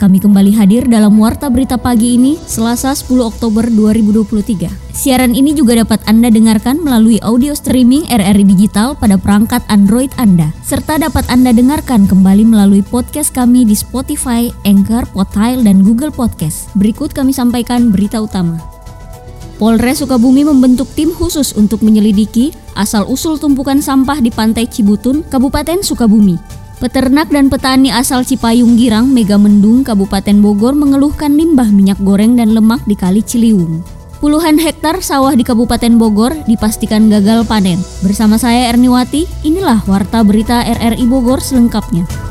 Kami kembali hadir dalam Warta Berita Pagi ini, Selasa 10 Oktober 2023. Siaran ini juga dapat Anda dengarkan melalui audio streaming RRI Digital pada perangkat Android Anda, serta dapat Anda dengarkan kembali melalui podcast kami di Spotify, Anchor, Podtail, dan Google Podcast. Berikut kami sampaikan berita utama. Polres Sukabumi membentuk tim khusus untuk menyelidiki asal-usul tumpukan sampah di Pantai Cibutun, Kabupaten Sukabumi. Peternak dan petani asal Cipayung Girang, Megamendung, Kabupaten Bogor mengeluhkan limbah minyak goreng dan lemak di Kali Ciliwung. Puluhan hektar sawah di Kabupaten Bogor dipastikan gagal panen. Bersama saya Erniwati, inilah Warta Berita RRI Bogor selengkapnya.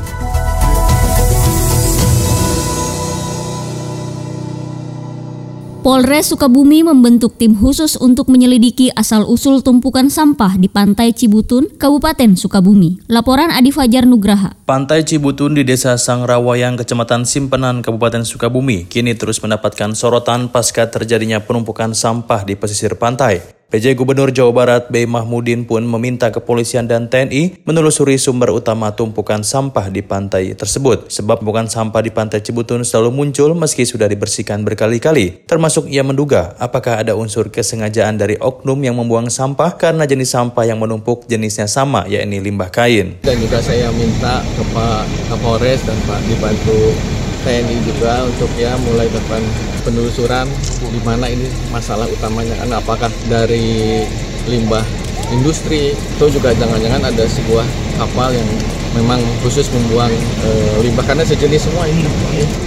Polres Sukabumi membentuk tim khusus untuk menyelidiki asal-usul tumpukan sampah di Pantai Cibutun, Kabupaten Sukabumi. Laporan Adi Fajar Nugraha. Pantai Cibutun di Desa Sangrawayang, Kecamatan Simpenan, Kabupaten Sukabumi, kini terus mendapatkan sorotan pasca terjadinya penumpukan sampah di pesisir pantai. PJ Gubernur Jawa Barat B. Mahmudin pun meminta kepolisian dan TNI menelusuri sumber utama tumpukan sampah di pantai tersebut. Sebab tumpukan sampah di pantai Cibutun selalu muncul meski sudah dibersihkan berkali-kali. Termasuk ia menduga apakah ada unsur kesengajaan dari oknum yang membuang sampah karena jenis sampah yang menumpuk jenisnya sama yakni limbah kain. Dan juga saya minta ke Pak Kapolres dan Pak dibantu TNI juga untuk ya mulai melakukan penelusuran di mana ini masalah utamanya. Kan apakah dari limbah industri atau juga jangan-jangan ada sebuah kapal yang memang khusus membuang e, limbah. Karena sejenis semua ini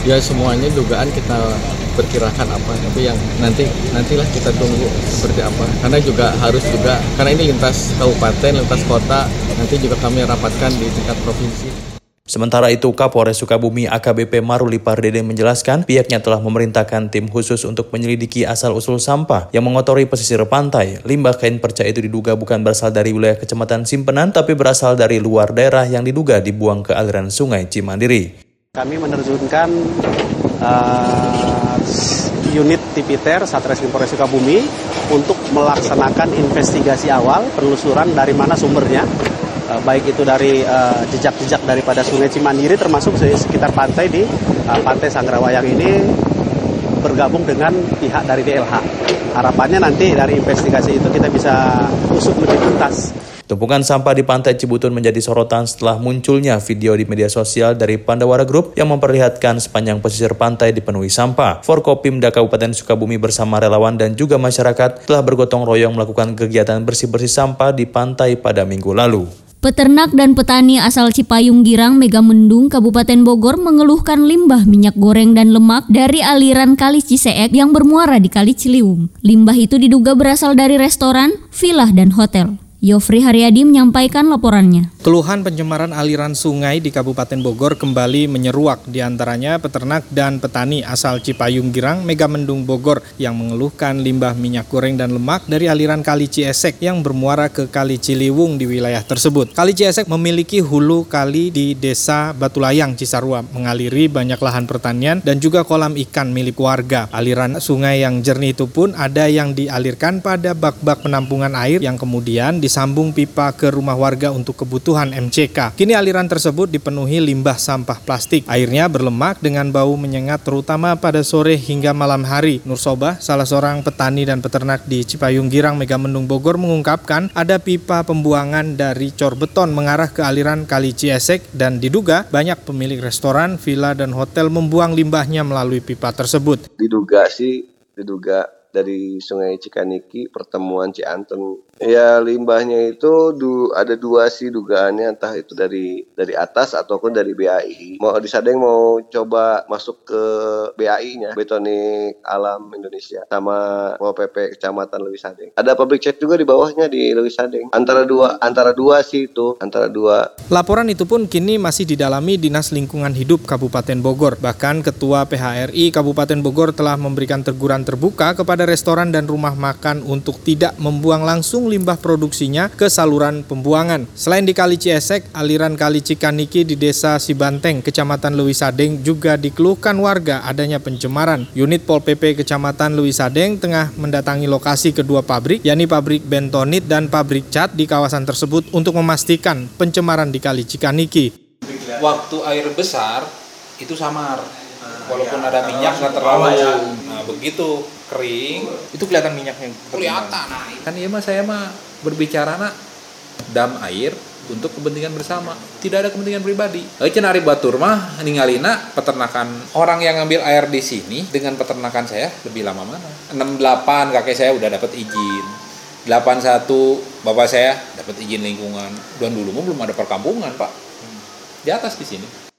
ya semuanya dugaan kita perkirakan apa. Tapi yang nanti nantilah kita tunggu seperti apa. Karena juga harus juga karena ini lintas kabupaten lintas kota nanti juga kami rapatkan di tingkat provinsi Sementara itu, Kapolres Sukabumi AKBP Maruli Pardede menjelaskan pihaknya telah memerintahkan tim khusus untuk menyelidiki asal-usul sampah yang mengotori pesisir pantai. Limbah kain perca itu diduga bukan berasal dari wilayah kecamatan Simpenan, tapi berasal dari luar daerah yang diduga dibuang ke aliran sungai Cimandiri. Kami menerjunkan uh, unit Tipiter Satreskrim Polres Sukabumi untuk melaksanakan investigasi awal penelusuran dari mana sumbernya Eh, baik itu dari eh, jejak-jejak uh, daripada Sungai Cimandiri termasuk sekitar pantai di uh, Pantai Sangrawayang ini bergabung dengan pihak dari DLH. Harapannya nanti dari investigasi itu kita bisa usut lebih tuntas. Tumpukan sampah di Pantai Cibutun menjadi sorotan setelah munculnya video di media sosial dari Pandawara Group yang memperlihatkan sepanjang pesisir pantai dipenuhi sampah. Forkopimda Kabupaten Sukabumi bersama relawan dan juga masyarakat telah bergotong royong melakukan kegiatan bersih-bersih sampah di pantai pada minggu lalu. Peternak dan petani asal Cipayung Girang, Megamendung, Kabupaten Bogor mengeluhkan limbah minyak goreng dan lemak dari aliran Kali Ciseek yang bermuara di Kali Ciliwung. Limbah itu diduga berasal dari restoran, villa, dan hotel. Yofri Haryadi menyampaikan laporannya. Keluhan pencemaran aliran sungai di Kabupaten Bogor kembali menyeruak di antaranya peternak dan petani asal Cipayung Girang, Megamendung Bogor yang mengeluhkan limbah minyak goreng dan lemak dari aliran Kali Ciesek yang bermuara ke Kali Ciliwung di wilayah tersebut. Kali Ciesek memiliki hulu kali di Desa Batulayang, Cisarua, mengaliri banyak lahan pertanian dan juga kolam ikan milik warga. Aliran sungai yang jernih itu pun ada yang dialirkan pada bak-bak penampungan air yang kemudian di disambung pipa ke rumah warga untuk kebutuhan MCK. Kini aliran tersebut dipenuhi limbah sampah plastik. Airnya berlemak dengan bau menyengat terutama pada sore hingga malam hari. Nur Sobah, salah seorang petani dan peternak di Cipayung Girang Megamendung Bogor mengungkapkan ada pipa pembuangan dari cor beton mengarah ke aliran Kali Ciesek dan diduga banyak pemilik restoran, villa, dan hotel membuang limbahnya melalui pipa tersebut. Diduga sih, diduga dari Sungai Cikaniki pertemuan Cianten Ya limbahnya itu du, ada dua sih dugaannya entah itu dari dari atas ataupun dari BAI. Mau disadeng mau coba masuk ke BAI-nya Betonik Alam Indonesia sama mau PP Kecamatan Lewi Sadeng. Ada public check juga di bawahnya di Lewi Sadeng. Antara dua antara dua sih itu antara dua. Laporan itu pun kini masih didalami Dinas Lingkungan Hidup Kabupaten Bogor. Bahkan Ketua PHRI Kabupaten Bogor telah memberikan teguran terbuka kepada restoran dan rumah makan untuk tidak membuang langsung langsung limbah produksinya ke saluran pembuangan. Selain di Kali Ciesek, aliran Kali Cikaniki di Desa Sibanteng, Kecamatan Lewisadeng juga dikeluhkan warga adanya pencemaran. Unit Pol PP Kecamatan Lewisadeng tengah mendatangi lokasi kedua pabrik, yakni pabrik bentonit dan pabrik cat di kawasan tersebut untuk memastikan pencemaran di Kali Cikaniki. Waktu air besar itu samar, walaupun ada minyak nggak terlalu. Nah begitu kering. Itu kelihatan minyaknya. kelihatan. Kan iya mah saya mah berbicara nak. Dam air untuk kepentingan bersama. Tidak ada kepentingan pribadi. Eh cenah ari batur mah ningalina peternakan. Orang yang ngambil air di sini dengan peternakan saya lebih lama mana? 68 kakek saya udah dapat izin. 81 bapak saya dapat izin lingkungan. Dan dulu mah belum ada perkampungan pak. Di atas di sini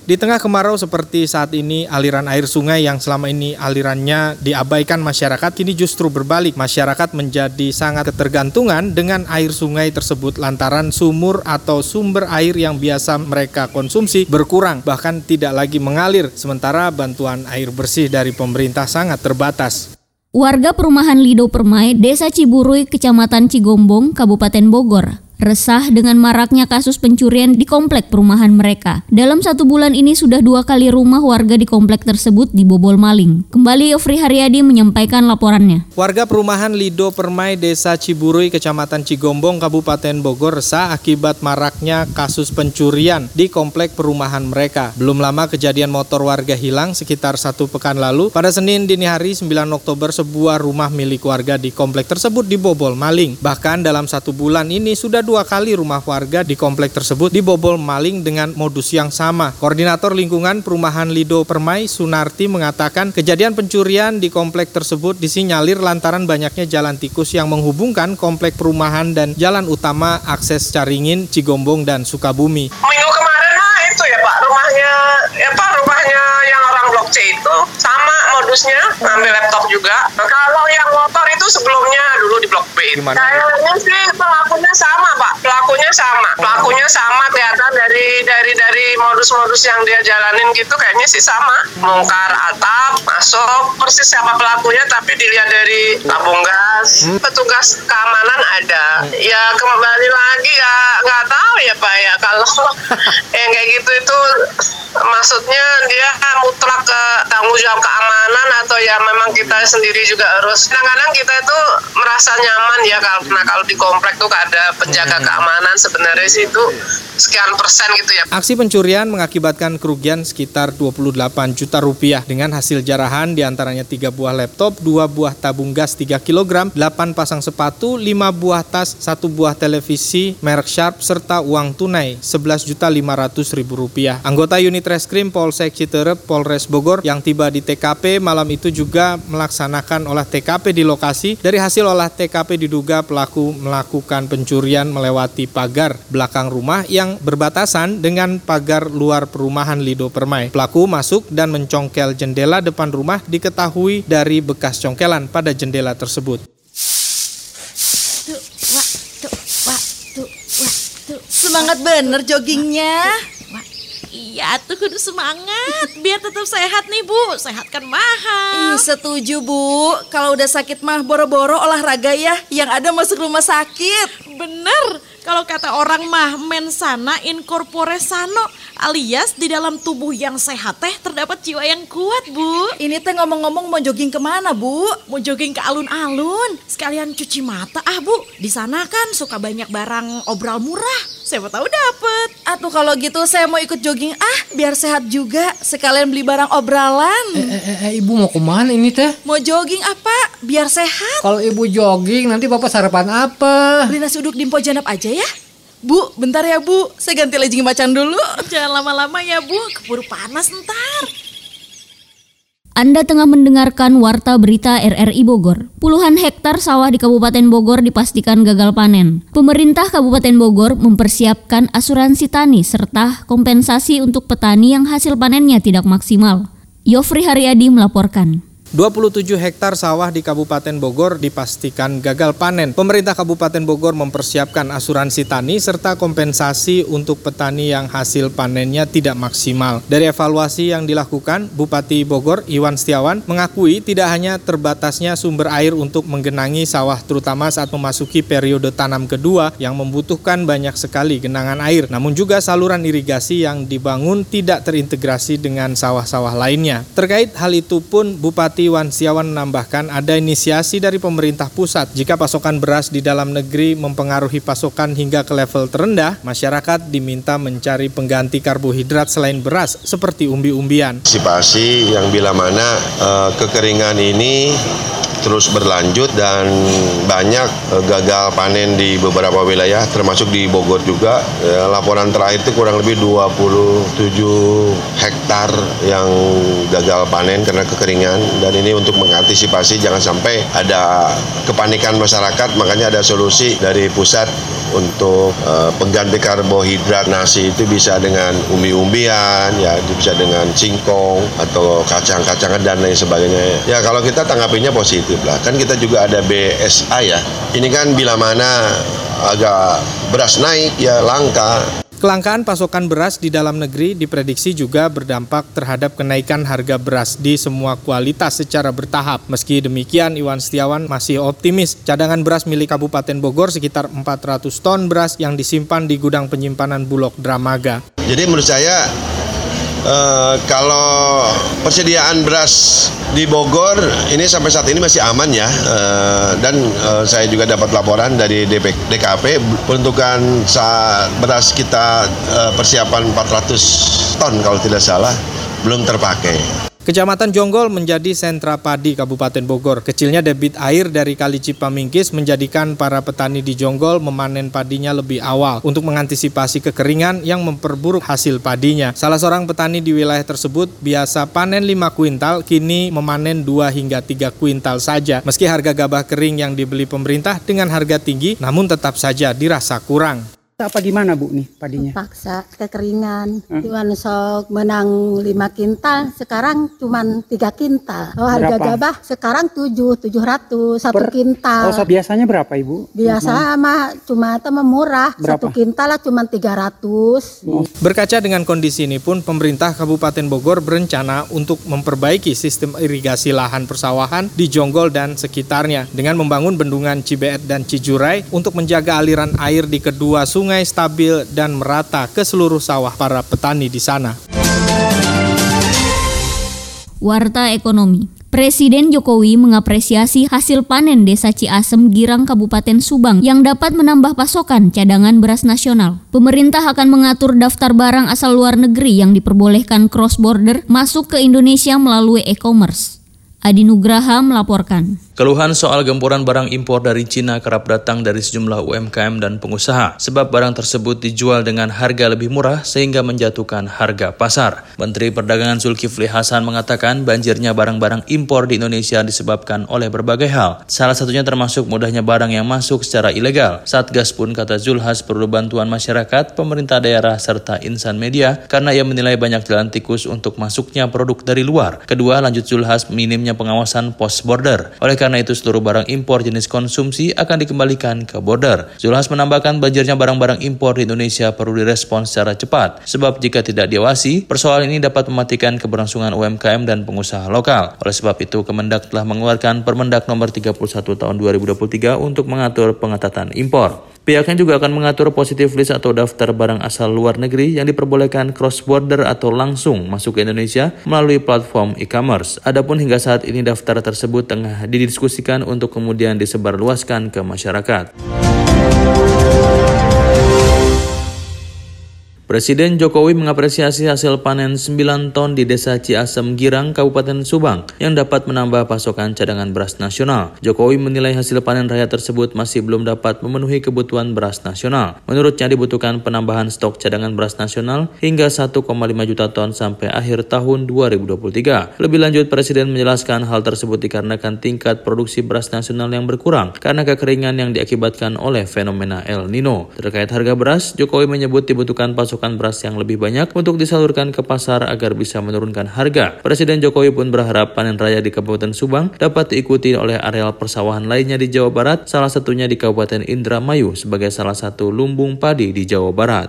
Di tengah kemarau seperti saat ini, aliran air sungai yang selama ini alirannya diabaikan masyarakat kini justru berbalik. Masyarakat menjadi sangat ketergantungan dengan air sungai tersebut lantaran sumur atau sumber air yang biasa mereka konsumsi berkurang, bahkan tidak lagi mengalir. Sementara bantuan air bersih dari pemerintah sangat terbatas. Warga perumahan Lido Permai, Desa Ciburui, Kecamatan Cigombong, Kabupaten Bogor, resah dengan maraknya kasus pencurian di komplek perumahan mereka. Dalam satu bulan ini sudah dua kali rumah warga di komplek tersebut dibobol maling. Kembali Yofri Haryadi menyampaikan laporannya. Warga perumahan Lido Permai Desa Ciburui Kecamatan Cigombong Kabupaten Bogor resah akibat maraknya kasus pencurian di komplek perumahan mereka. Belum lama kejadian motor warga hilang sekitar satu pekan lalu. Pada Senin dini hari 9 Oktober sebuah rumah milik warga di komplek tersebut dibobol maling. Bahkan dalam satu bulan ini sudah dua kali rumah warga di komplek tersebut dibobol maling dengan modus yang sama. Koordinator lingkungan perumahan Lido Permai Sunarti mengatakan kejadian pencurian di komplek tersebut disinyalir lantaran banyaknya jalan tikus yang menghubungkan komplek perumahan dan jalan utama akses Caringin, Cigombong, dan Sukabumi. minggu kemarin mah itu ya pak rumahnya ya pak rumahnya yang orang blok C itu sama modusnya ngambil laptop juga. Kalau yang motor itu sebelumnya dulu di blok B. Gimana? kayaknya sih pelakunya sama pak. Pelakunya sama. Pelakunya sama kelihatan dari dari dari modus-modus yang dia jalanin gitu kayaknya sih sama. Bongkar atap masuk persis siapa pelakunya tapi dilihat dari tabung gas. Petugas keamanan ada. Ya kembali lagi ya nggak tahu ya pak ya. Kalau yang kayak gitu itu maksudnya dia mutlak ke tanggung jawab keamanan atau ya memang kita sendiri juga harus kadang-kadang kita itu merasa nyaman ya kalau nah kalau di komplek tuh ada penjaga keamanan sebenarnya sih itu sekian persen gitu ya. Aksi pencurian mengakibatkan kerugian sekitar 28 juta rupiah. Dengan hasil jarahan di antaranya 3 buah laptop, 2 buah tabung gas 3 kg, 8 pasang sepatu, 5 buah tas, 1 buah televisi merek Sharp, serta uang tunai 11 juta 500 ribu rupiah. Anggota unit reskrim Polsek Citerep Polres Bogor yang tiba di TKP malam itu juga melaksanakan olah TKP di lokasi. Dari hasil olah TKP diduga pelaku melakukan pencurian melewati pagar belakang rumah yang berbatasan dengan pagar luar perumahan Lido Permai. Pelaku masuk dan mencongkel jendela depan rumah diketahui dari bekas congkelan pada jendela tersebut. Semangat bener joggingnya. Iya tuh kudu semangat biar tetap sehat nih bu sehat kan mahal Ih, setuju Bu. Kalau udah sakit mah boro-boro olahraga ya. Yang ada masuk rumah sakit. bener kalau kata orang mah mensana in corpore sano alias di dalam tubuh yang sehat teh terdapat jiwa yang kuat bu Ini teh ngomong-ngomong mau jogging ke mana Bu? mau jogging ke alun-alun sekalian cuci mata ah bu di sana kan suka banyak barang obral murah siapa tahu dapet Atuh kalau gitu saya mau ikut jogging ah biar sehat juga. Sekalian beli barang obralan. Eh, eh, eh, ibu mau ke mana ini teh? Mau jogging apa? Biar sehat. Kalau ibu jogging nanti bapak sarapan apa? Beli nasi uduk di Mpo Janap aja ya. Bu, bentar ya Bu. Saya ganti legging macan dulu. jangan lama-lama ya bu keburu panas ntar Anda tengah mendengarkan Warta Berita RRI Bogor. Puluhan hektar sawah di Kabupaten Bogor dipastikan gagal panen. Pemerintah Kabupaten Bogor mempersiapkan asuransi tani serta kompensasi untuk petani yang hasil panennya tidak maksimal. Yofri Haryadi melaporkan. 27 hektar sawah di Kabupaten Bogor dipastikan gagal panen. Pemerintah Kabupaten Bogor mempersiapkan asuransi tani serta kompensasi untuk petani yang hasil panennya tidak maksimal. Dari evaluasi yang dilakukan, Bupati Bogor Iwan Setiawan mengakui tidak hanya terbatasnya sumber air untuk menggenangi sawah terutama saat memasuki periode tanam kedua yang membutuhkan banyak sekali genangan air, namun juga saluran irigasi yang dibangun tidak terintegrasi dengan sawah-sawah lainnya. Terkait hal itu pun Bupati Bupati Wan Siawan menambahkan ada inisiasi dari pemerintah pusat jika pasokan beras di dalam negeri mempengaruhi pasokan hingga ke level terendah, masyarakat diminta mencari pengganti karbohidrat selain beras seperti umbi-umbian. Antisipasi yang bila mana uh, kekeringan ini terus berlanjut dan banyak uh, gagal panen di beberapa wilayah termasuk di Bogor juga. Ya, laporan terakhir itu kurang lebih 27 hektar yang gagal panen karena kekeringan. Dan ini untuk mengantisipasi jangan sampai ada kepanikan masyarakat makanya ada solusi dari pusat untuk uh, pengganti karbohidrat. Nasi itu bisa dengan umbi-umbian ya bisa dengan singkong atau kacang-kacangan dan lain sebagainya. Ya kalau kita tanggapinya positif lah kan kita juga ada BSA ya ini kan bila mana agak beras naik ya langka Kelangkaan pasokan beras di dalam negeri diprediksi juga berdampak terhadap kenaikan harga beras di semua kualitas secara bertahap. Meski demikian, Iwan Setiawan masih optimis cadangan beras milik Kabupaten Bogor sekitar 400 ton beras yang disimpan di gudang penyimpanan Bulog Dramaga. Jadi menurut saya Uh, kalau persediaan beras di Bogor ini sampai saat ini masih aman ya uh, dan uh, saya juga dapat laporan dari DP, DKP peruntukan saat beras kita persiapan 400 ton kalau tidak salah belum terpakai. Kecamatan Jonggol menjadi sentra padi Kabupaten Bogor. Kecilnya debit air dari Kali Cipamingkis menjadikan para petani di Jonggol memanen padinya lebih awal untuk mengantisipasi kekeringan yang memperburuk hasil padinya. Salah seorang petani di wilayah tersebut biasa panen 5 kuintal, kini memanen 2 hingga 3 kuintal saja. Meski harga gabah kering yang dibeli pemerintah dengan harga tinggi, namun tetap saja dirasa kurang apa gimana Bu nih padinya? Paksa kekeringan. Hmm? Cuman sok menang 5 kintal, sekarang cuma 3 kintal. Oh, harga berapa? gabah sekarang 7, 700 satu per, kintal. Oh, biasanya berapa Ibu? Biasa mah cuma teman murah, berapa? satu kintal lah cuma 300. Oh. Berkaca dengan kondisi ini pun pemerintah Kabupaten Bogor berencana untuk memperbaiki sistem irigasi lahan persawahan di Jonggol dan sekitarnya dengan membangun bendungan Cibeet dan Cijurai untuk menjaga aliran air di kedua sungai sungai stabil dan merata ke seluruh sawah para petani di sana. Warta Ekonomi Presiden Jokowi mengapresiasi hasil panen Desa Ciasem Girang Kabupaten Subang yang dapat menambah pasokan cadangan beras nasional. Pemerintah akan mengatur daftar barang asal luar negeri yang diperbolehkan cross border masuk ke Indonesia melalui e-commerce. Adi Nugraha melaporkan. Keluhan soal gempuran barang impor dari Cina kerap datang dari sejumlah UMKM dan pengusaha, sebab barang tersebut dijual dengan harga lebih murah sehingga menjatuhkan harga pasar. Menteri Perdagangan Zulkifli Hasan mengatakan banjirnya barang-barang impor di Indonesia disebabkan oleh berbagai hal. Salah satunya termasuk mudahnya barang yang masuk secara ilegal. Satgas pun kata Zulhas perlu bantuan masyarakat, pemerintah daerah, serta insan media karena ia menilai banyak jalan tikus untuk masuknya produk dari luar. Kedua, lanjut Zulhas minimnya pengawasan pos border. Oleh karena karena itu seluruh barang impor jenis konsumsi akan dikembalikan ke border. Zulhas menambahkan banjirnya barang-barang impor di Indonesia perlu direspon secara cepat, sebab jika tidak diawasi, persoalan ini dapat mematikan keberlangsungan UMKM dan pengusaha lokal. Oleh sebab itu, Kemendak telah mengeluarkan Permendak nomor 31 tahun 2023 untuk mengatur pengetatan impor. Pihaknya juga akan mengatur positif list atau daftar barang asal luar negeri yang diperbolehkan cross border atau langsung masuk ke Indonesia melalui platform e-commerce. Adapun hingga saat ini daftar tersebut tengah didiskusikan untuk kemudian disebarluaskan ke masyarakat. Presiden Jokowi mengapresiasi hasil panen 9 ton di Desa Ciasem Girang, Kabupaten Subang yang dapat menambah pasokan cadangan beras nasional. Jokowi menilai hasil panen raya tersebut masih belum dapat memenuhi kebutuhan beras nasional. Menurutnya dibutuhkan penambahan stok cadangan beras nasional hingga 1,5 juta ton sampai akhir tahun 2023. Lebih lanjut, Presiden menjelaskan hal tersebut dikarenakan tingkat produksi beras nasional yang berkurang karena kekeringan yang diakibatkan oleh fenomena El Nino. Terkait harga beras, Jokowi menyebut dibutuhkan pasokan pasokan beras yang lebih banyak untuk disalurkan ke pasar agar bisa menurunkan harga. Presiden Jokowi pun berharap panen raya di Kabupaten Subang dapat diikuti oleh areal persawahan lainnya di Jawa Barat, salah satunya di Kabupaten Indramayu sebagai salah satu lumbung padi di Jawa Barat.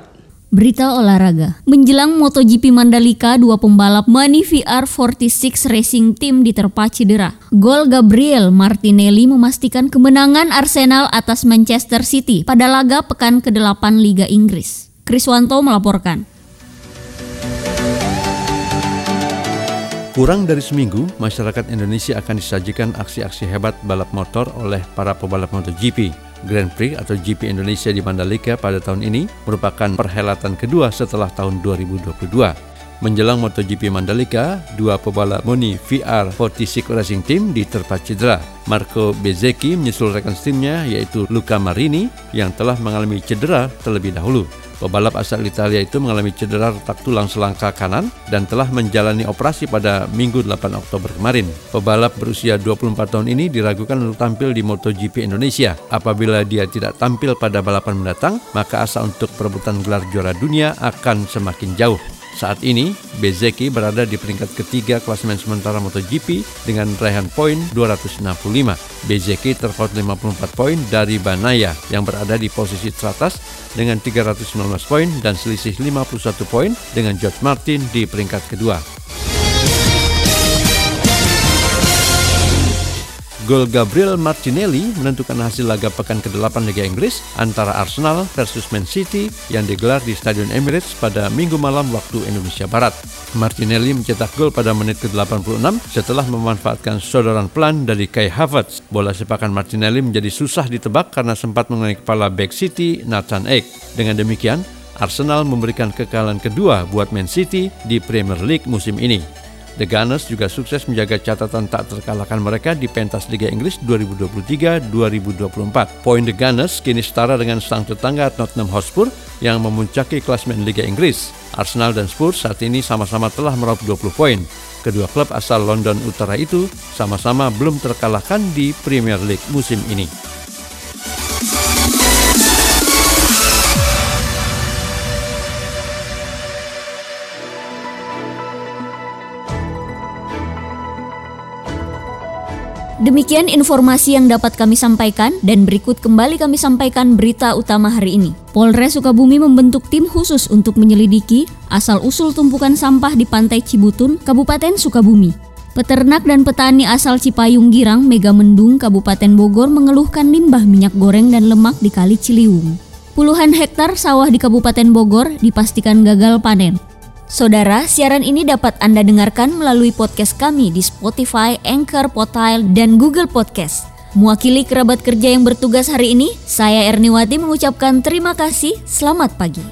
Berita olahraga. Menjelang MotoGP Mandalika, dua pembalap Mani VR 46 Racing Team diterpa cedera. Gol Gabriel Martinelli memastikan kemenangan Arsenal atas Manchester City pada laga pekan ke-8 Liga Inggris. Kriswanto melaporkan. Kurang dari seminggu, masyarakat Indonesia akan disajikan aksi-aksi hebat balap motor oleh para pebalap MotoGP. Grand Prix atau GP Indonesia di Mandalika pada tahun ini merupakan perhelatan kedua setelah tahun 2022. Menjelang MotoGP Mandalika, dua pebalap Moni VR 46 Racing Team diterpa cedera. Marco Bezzecchi menyusul rekan timnya yaitu Luca Marini yang telah mengalami cedera terlebih dahulu. Pebalap asal Italia itu mengalami cedera retak tulang selangka kanan dan telah menjalani operasi pada Minggu 8 Oktober kemarin. Pebalap berusia 24 tahun ini diragukan untuk tampil di MotoGP Indonesia. Apabila dia tidak tampil pada balapan mendatang, maka asa untuk perebutan gelar juara dunia akan semakin jauh. Saat ini, Bezeki berada di peringkat ketiga klasemen sementara MotoGP dengan raihan poin 265. Bezeki terpaut 54 poin dari Banaya yang berada di posisi teratas dengan 319 poin dan selisih 51 poin dengan George Martin di peringkat kedua. Gol Gabriel Martinelli menentukan hasil laga pekan ke-8 Liga Inggris antara Arsenal versus Man City yang digelar di Stadion Emirates pada minggu malam waktu Indonesia Barat. Martinelli mencetak gol pada menit ke-86 setelah memanfaatkan sodoran pelan dari Kai Havertz. Bola sepakan Martinelli menjadi susah ditebak karena sempat mengenai kepala back City Nathan Ake. Dengan demikian, Arsenal memberikan kekalahan kedua buat Man City di Premier League musim ini. The Gunners juga sukses menjaga catatan tak terkalahkan mereka di pentas Liga Inggris 2023-2024. Poin The Gunners kini setara dengan sang tetangga Tottenham Hotspur yang memuncaki klasmen Liga Inggris. Arsenal dan Spurs saat ini sama-sama telah meraup 20 poin. Kedua klub asal London Utara itu sama-sama belum terkalahkan di Premier League musim ini. Demikian informasi yang dapat kami sampaikan dan berikut kembali kami sampaikan berita utama hari ini. Polres Sukabumi membentuk tim khusus untuk menyelidiki asal-usul tumpukan sampah di Pantai Cibutun, Kabupaten Sukabumi. Peternak dan petani asal Cipayung Girang, Megamendung, Kabupaten Bogor mengeluhkan limbah minyak goreng dan lemak di Kali Ciliwung. Puluhan hektar sawah di Kabupaten Bogor dipastikan gagal panen. Saudara, siaran ini dapat Anda dengarkan melalui podcast kami di Spotify, Anchor, Potile, dan Google Podcast. Mewakili kerabat kerja yang bertugas hari ini, saya Erniwati mengucapkan terima kasih. Selamat pagi.